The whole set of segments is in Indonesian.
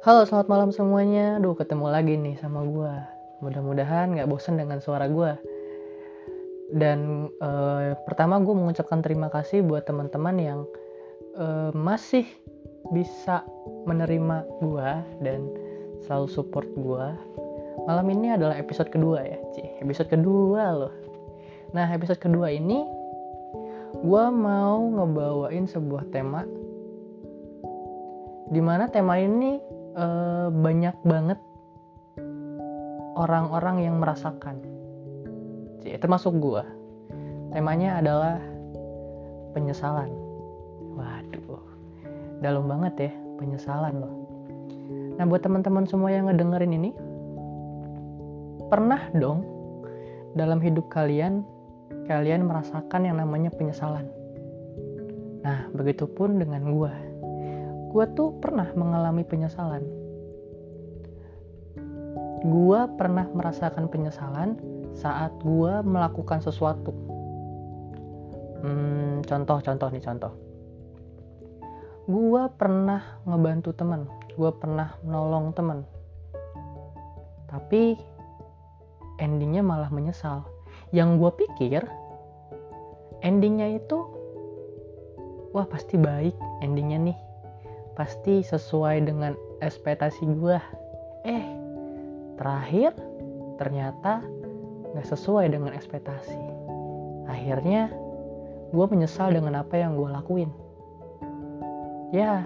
Halo, selamat malam semuanya. Duh, ketemu lagi nih sama gue. Mudah-mudahan gak bosen dengan suara gue. Dan eh, pertama gue mengucapkan terima kasih buat teman-teman yang eh, masih bisa menerima gue dan selalu support gue. Malam ini adalah episode kedua ya, Cih. Episode kedua loh. Nah, episode kedua ini gue mau ngebawain sebuah tema di mana tema ini uh, banyak banget orang-orang yang merasakan. Cie, termasuk gue temanya adalah penyesalan. Waduh dalam banget ya penyesalan loh. Nah buat teman-teman semua yang ngedengerin ini pernah dong dalam hidup kalian kalian merasakan yang namanya penyesalan? Nah begitupun dengan gue gue tuh pernah mengalami penyesalan. Gue pernah merasakan penyesalan saat gue melakukan sesuatu. Hmm, contoh, contoh nih contoh. Gue pernah ngebantu teman, gue pernah menolong teman. Tapi endingnya malah menyesal. Yang gue pikir endingnya itu, wah pasti baik endingnya nih pasti sesuai dengan ekspektasi gue eh terakhir ternyata nggak sesuai dengan ekspektasi. Akhirnya gue menyesal dengan apa yang gue lakuin. Ya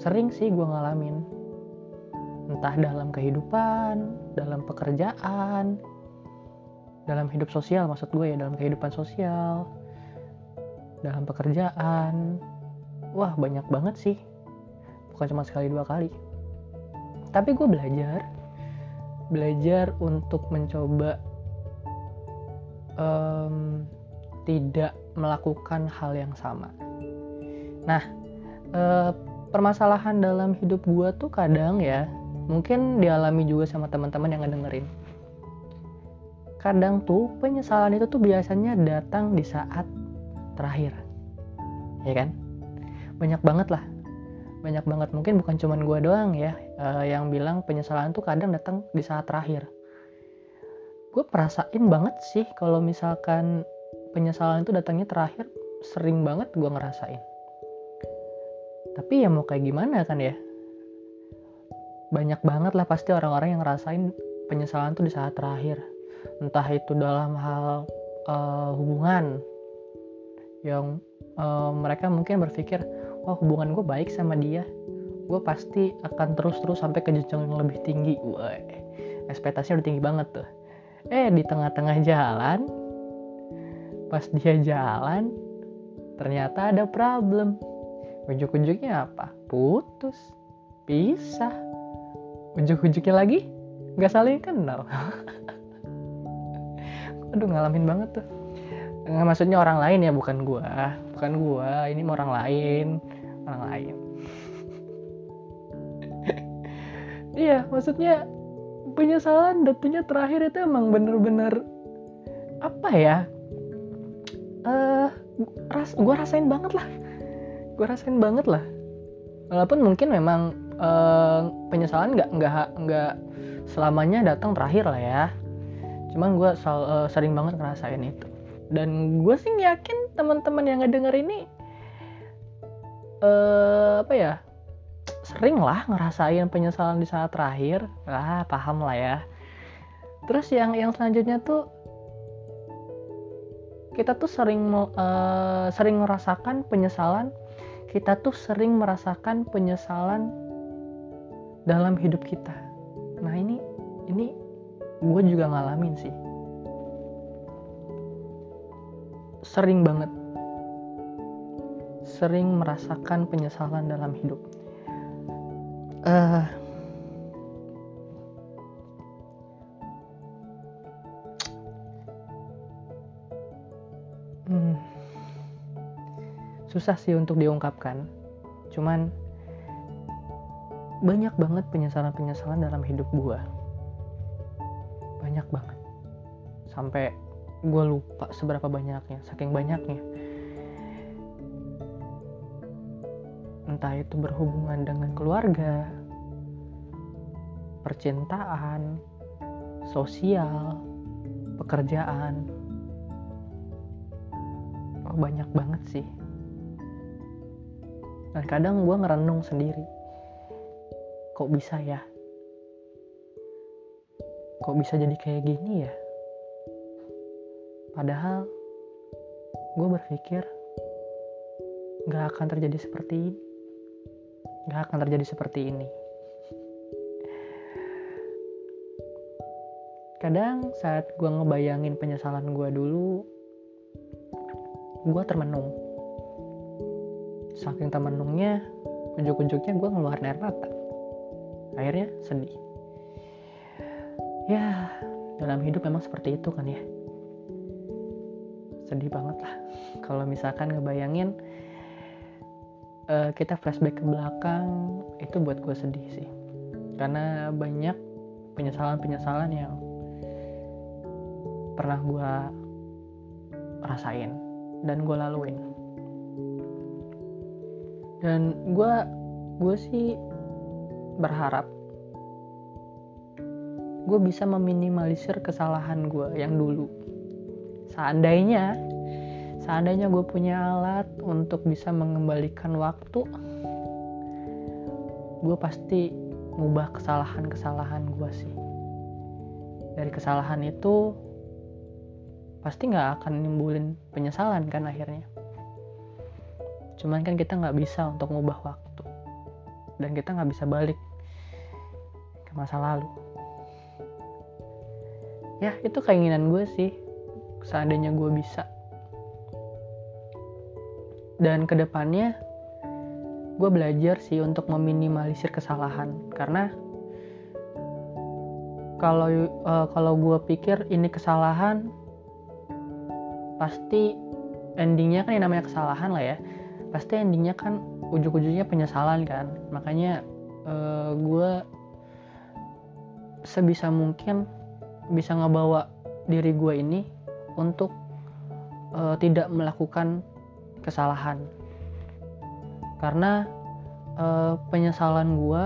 sering sih gue ngalamin. Entah dalam kehidupan dalam pekerjaan dalam hidup sosial maksud gue ya dalam kehidupan sosial dalam pekerjaan wah banyak banget sih. Bukan cuma sekali dua kali. Tapi gue belajar belajar untuk mencoba um, tidak melakukan hal yang sama. Nah uh, permasalahan dalam hidup gue tuh kadang ya mungkin dialami juga sama teman-teman yang ngedengerin. Kadang tuh penyesalan itu tuh biasanya datang di saat terakhir. Ya kan banyak banget lah. Banyak banget. Mungkin bukan cuma gue doang ya uh, yang bilang penyesalan tuh kadang datang di saat terakhir. Gue perasain banget sih kalau misalkan penyesalan itu datangnya terakhir sering banget gue ngerasain. Tapi ya mau kayak gimana kan ya? Banyak banget lah pasti orang-orang yang ngerasain penyesalan tuh di saat terakhir. Entah itu dalam hal uh, hubungan yang uh, mereka mungkin berpikir oh hubungan gue baik sama dia. Gue pasti akan terus-terus sampai ke jenjang yang lebih tinggi. Wah, ekspektasinya udah tinggi banget tuh. Eh di tengah-tengah jalan pas dia jalan ternyata ada problem. Ujuk-ujuknya apa? Putus. Pisah. Ujuk-ujuknya lagi? Nggak saling kenal. Aduh ngalamin banget tuh nggak maksudnya orang lain ya bukan gua. Bukan gua ini orang lain. Orang lain. Iya maksudnya penyesalan datanya terakhir itu emang bener-bener apa ya? Uh, ras gue rasain banget lah. Gue rasain banget lah. Walaupun mungkin memang uh, penyesalan nggak nggak nggak selamanya datang terakhir lah ya. Cuman gue uh, sering banget ngerasain itu dan gue sih yakin teman-teman yang ngedenger ini uh, apa ya sering lah ngerasain penyesalan di saat terakhir. Ah paham lah ya. Terus yang yang selanjutnya tuh kita tuh sering uh, sering merasakan penyesalan kita tuh sering merasakan penyesalan dalam hidup kita. Nah ini ini gue juga ngalamin sih sering banget. Sering merasakan penyesalan dalam hidup. Uh, hmm, susah sih untuk diungkapkan. Cuman banyak banget penyesalan-penyesalan dalam hidup gue banyak banget. Sampai gue lupa seberapa banyaknya saking banyaknya. Entah itu berhubungan dengan keluarga percintaan sosial pekerjaan. Oh banyak banget sih. Dan kadang gue ngerenung sendiri. Kok bisa ya? Kok bisa jadi kayak gini ya padahal gue berpikir gak akan terjadi seperti ini. Gak akan terjadi seperti ini. Kadang saat gue ngebayangin penyesalan gue dulu gue termenung. Saking termenungnya ujuk-ujuknya gue ngeluarin air mata. Akhirnya sedih. Ya dalam hidup memang seperti itu kan ya sedih banget lah. Kalau misalkan ngebayangin uh, kita flashback ke belakang itu buat gue sedih sih. Karena banyak penyesalan-penyesalan yang pernah gue rasain dan gue laluin. Dan gue gue sih berharap gue bisa meminimalisir kesalahan gue yang dulu seandainya seandainya gue punya alat untuk bisa mengembalikan waktu gue pasti ngubah kesalahan-kesalahan gue sih. Dari kesalahan itu pasti nggak akan nimbulin penyesalan kan akhirnya. Cuman kan kita nggak bisa untuk ngubah waktu. Dan kita nggak bisa balik ke masa lalu. Ya itu keinginan gue sih seandainya gue bisa. Dan ke depannya gue belajar sih untuk meminimalisir kesalahan. Karena kalau uh, kalau gue pikir ini kesalahan pasti endingnya kan yang namanya kesalahan lah ya. Pasti endingnya kan ujung-ujungnya penyesalan kan. Makanya uh, gue sebisa mungkin bisa ngebawa diri gue ini untuk uh, tidak melakukan kesalahan. Karena uh, penyesalan gue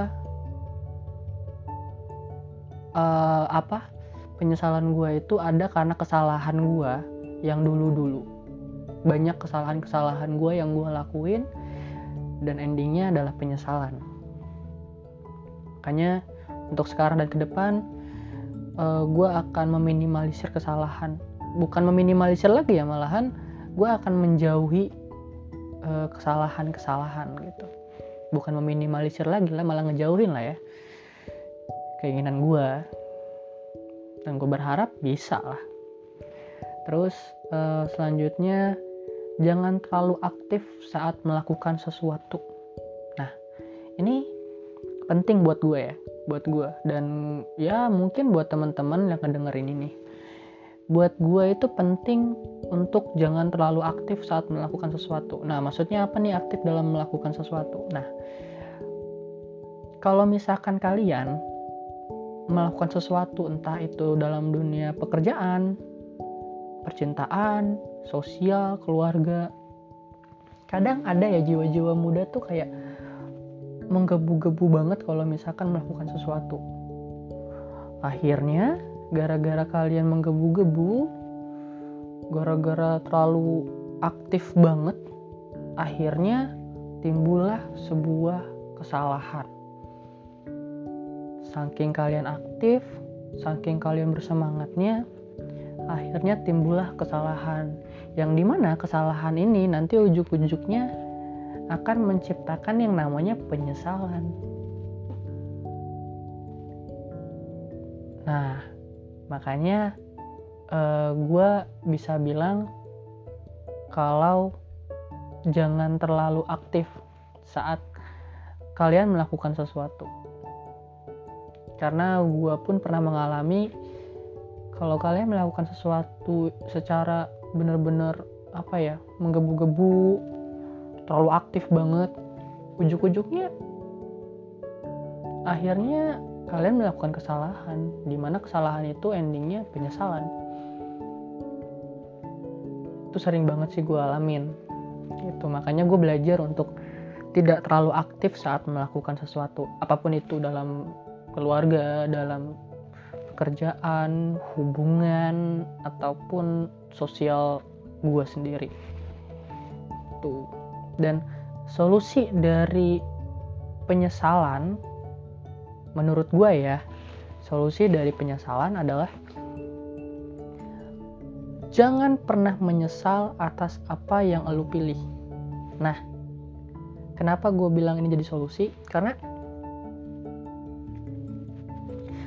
uh, apa penyesalan gue itu ada karena kesalahan gue yang dulu-dulu. Banyak kesalahan-kesalahan gue yang gue lakuin dan endingnya adalah penyesalan. Makanya untuk sekarang dan ke depan uh, gue akan meminimalisir kesalahan bukan meminimalisir lagi ya malahan gue akan menjauhi kesalahan kesalahan-kesalahan gitu. Bukan meminimalisir lagi lah malah ngejauhin lah ya keinginan gue dan gue berharap bisa lah. Terus uh, selanjutnya jangan terlalu aktif saat melakukan sesuatu. Nah ini penting buat gue ya buat gue dan ya mungkin buat teman-teman yang ngedengerin ini buat gue itu penting untuk jangan terlalu aktif saat melakukan sesuatu. Nah, maksudnya apa nih aktif dalam melakukan sesuatu? Nah, kalau misalkan kalian melakukan sesuatu, entah itu dalam dunia pekerjaan, percintaan, sosial, keluarga, kadang ada ya jiwa-jiwa muda tuh kayak menggebu-gebu banget kalau misalkan melakukan sesuatu. Akhirnya gara-gara kalian menggebu-gebu gara-gara terlalu aktif banget akhirnya timbullah sebuah kesalahan. Saking kalian aktif saking kalian bersemangatnya akhirnya timbullah kesalahan. Yang di mana kesalahan ini nanti ujuk-ujuknya akan menciptakan yang namanya penyesalan. Nah makanya uh, eh, gue bisa bilang kalau jangan terlalu aktif saat kalian melakukan sesuatu. Karena gue pun pernah mengalami kalau kalian melakukan sesuatu secara benar-benar apa ya menggebu-gebu terlalu aktif banget ujuk-ujuknya akhirnya kalian melakukan kesalahan di mana kesalahan itu endingnya penyesalan. Itu sering banget sih gue alamin itu makanya gue belajar untuk tidak terlalu aktif saat melakukan sesuatu apa pun itu dalam keluarga dalam pekerjaan hubungan ataupun sosial gue sendiri. Tuh. Dan solusi dari penyesalan menurut gue ya solusi dari penyesalan adalah jangan pernah menyesal atas apa yang lo pilih. Nah kenapa gue bilang ini jadi solusi? Karena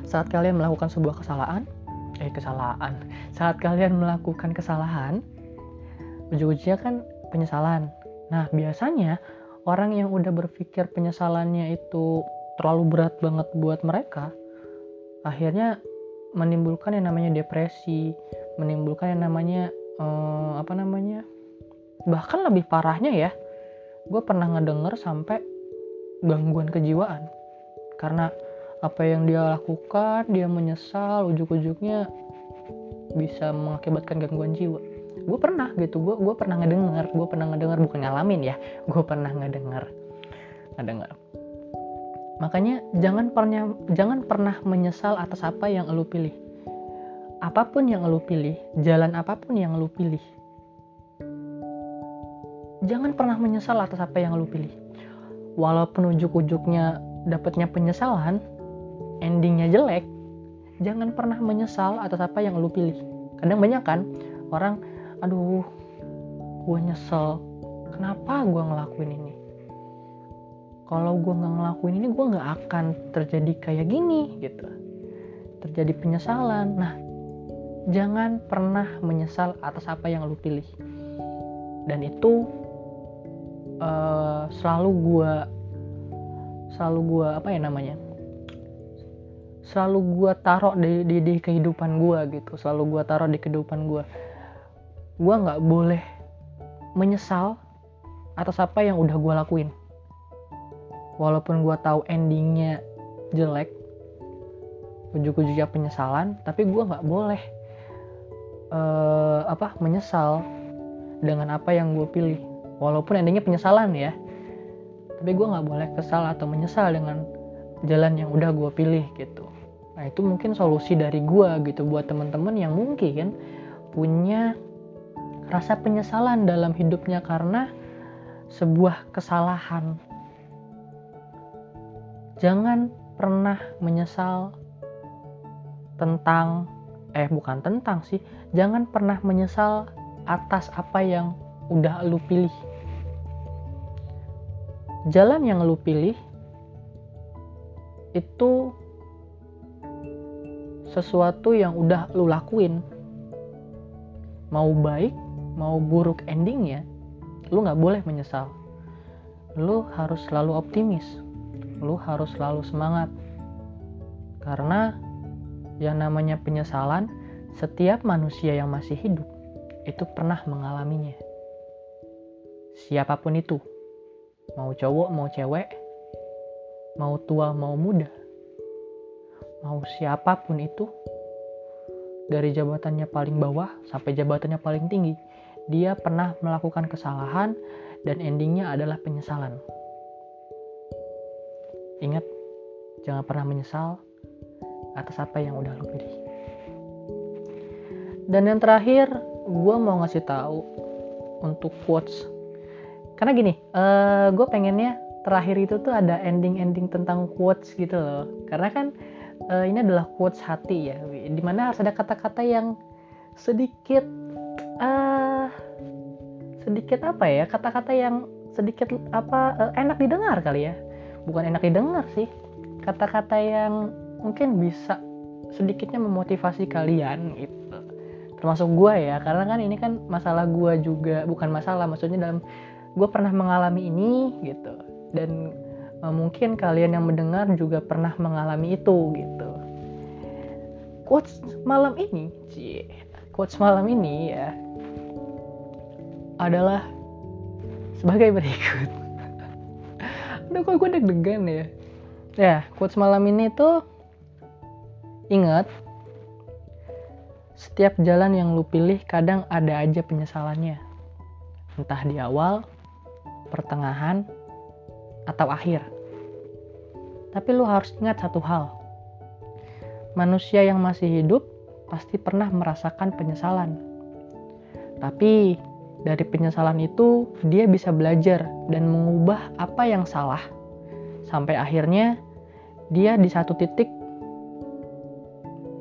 saat kalian melakukan sebuah kesalahan eh kesalahan. Saat kalian melakukan kesalahan ujung-ujungnya kan penyesalan. Nah biasanya orang yang udah berpikir penyesalannya itu terlalu berat banget buat mereka akhirnya menimbulkan yang namanya depresi menimbulkan yang namanya uh, apa namanya bahkan lebih parahnya ya gue pernah ngedenger sampai gangguan kejiwaan. Karena apa yang dia lakukan dia menyesal ujuk-ujuknya bisa mengakibatkan gangguan jiwa. Gue pernah gitu gue gue pernah ngedenger gue pernah ngedenger bukan ngalamin ya gue pernah ngedenger ngedenger makanya jangan pernah jangan pernah menyesal atas apa yang lo pilih apa pun yang lo pilih, jalan apa pun yang lo pilih, jangan pernah menyesal atas apa yang lo pilih. Walaupun ujuk-ujuknya dapatnya penyesalan, endingnya jelek, jangan pernah menyesal atas apa yang lo pilih. Kadang banyak kan orang, aduh, gue nyesel, kenapa gue ngelakuin ini? Kalau gue nggak ngelakuin ini, gue nggak akan terjadi kayak gini gitu. Terjadi penyesalan. Nah, jangan pernah menyesal atas apa yang lu pilih. Dan itu uh, selalu gua selalu gua apa ya namanya selalu gua taruh di, di, di kehidupan gua gitu. Selalu gua taruh di kehidupan gua. Gua nggak boleh menyesal atas apa yang udah gua lakuin walaupun gua tahu endingnya jelek ujuk-ujuknya penyesalan tapi gua nggak boleh uh, apa menyesal dengan apa yang gue pilih. Walaupun endingnya penyesalan ya tapi gue nggak boleh kesal atau menyesal dengan jalan yang udah gue pilih gitu. Nah itu mungkin solusi dari gue gitu buat teman-teman yang mungkin punya rasa penyesalan dalam hidupnya karena sebuah kesalahan jangan pernah menyesal tentang eh bukan tentang sih. Jangan pernah menyesal atas apa yang udah lu pilih. Jalan yang lu pilih itu sesuatu yang udah lu lakuin. Mau baik mau buruk endingnya lu nggak boleh menyesal. Lu harus selalu optimis lu harus selalu semangat karena yang namanya penyesalan, setiap manusia yang masih hidup itu pernah mengalaminya. Siapa pun itu, mau cowok, mau cewek, mau tua, mau muda, mau siapa pun itu, dari jabatannya paling bawah sampai jabatannya paling tinggi, dia pernah melakukan kesalahan dan endingnya adalah penyesalan. Ingat, jangan pernah menyesal atas apa yang udah lo pilih. Dan yang terakhir gue mau ngasih tahu untuk quotes. Karena gini uh, eh, gue pengennya terakhir itu tuh ada ending-ending tentang quotes gitu loh. Karena kan uh, ini adalah quotes hati ya di mana harus ada kata-kata yang sedikit uh, sedikit apa ya kata-kata yang sedikit apa uh, enak didengar kali ya bukan enak didengar sih. Kata-kata yang mungkin bisa sedikitnya memotivasi kalian gitu. Termasuk gue ya karena kan ini kan masalah gue juga bukan masalah maksudnya dalam gue pernah mengalami ini gitu. Dan uh, mungkin kalian yang mendengar juga pernah mengalami itu gitu. Quotes malam ini cie quotes malam ini ya adalah sebagai berikut Aduh kok gue deg-degan ya ya quotes malam ini tuh Ingat, setiap jalan yang lu pilih kadang ada aja penyesalannya. Entah di awal, pertengahan, atau akhir. Tapi lu harus ingat satu hal. Manusia yang masih hidup pasti pernah merasakan penyesalan. Tapi dari penyesalan itu dia bisa belajar dan mengubah apa yang salah. Sampai akhirnya dia di satu titik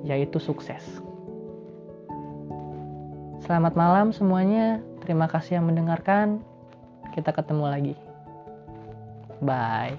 yaitu sukses. Selamat malam semuanya. Terima kasih yang mendengarkan. Kita ketemu lagi. Bye.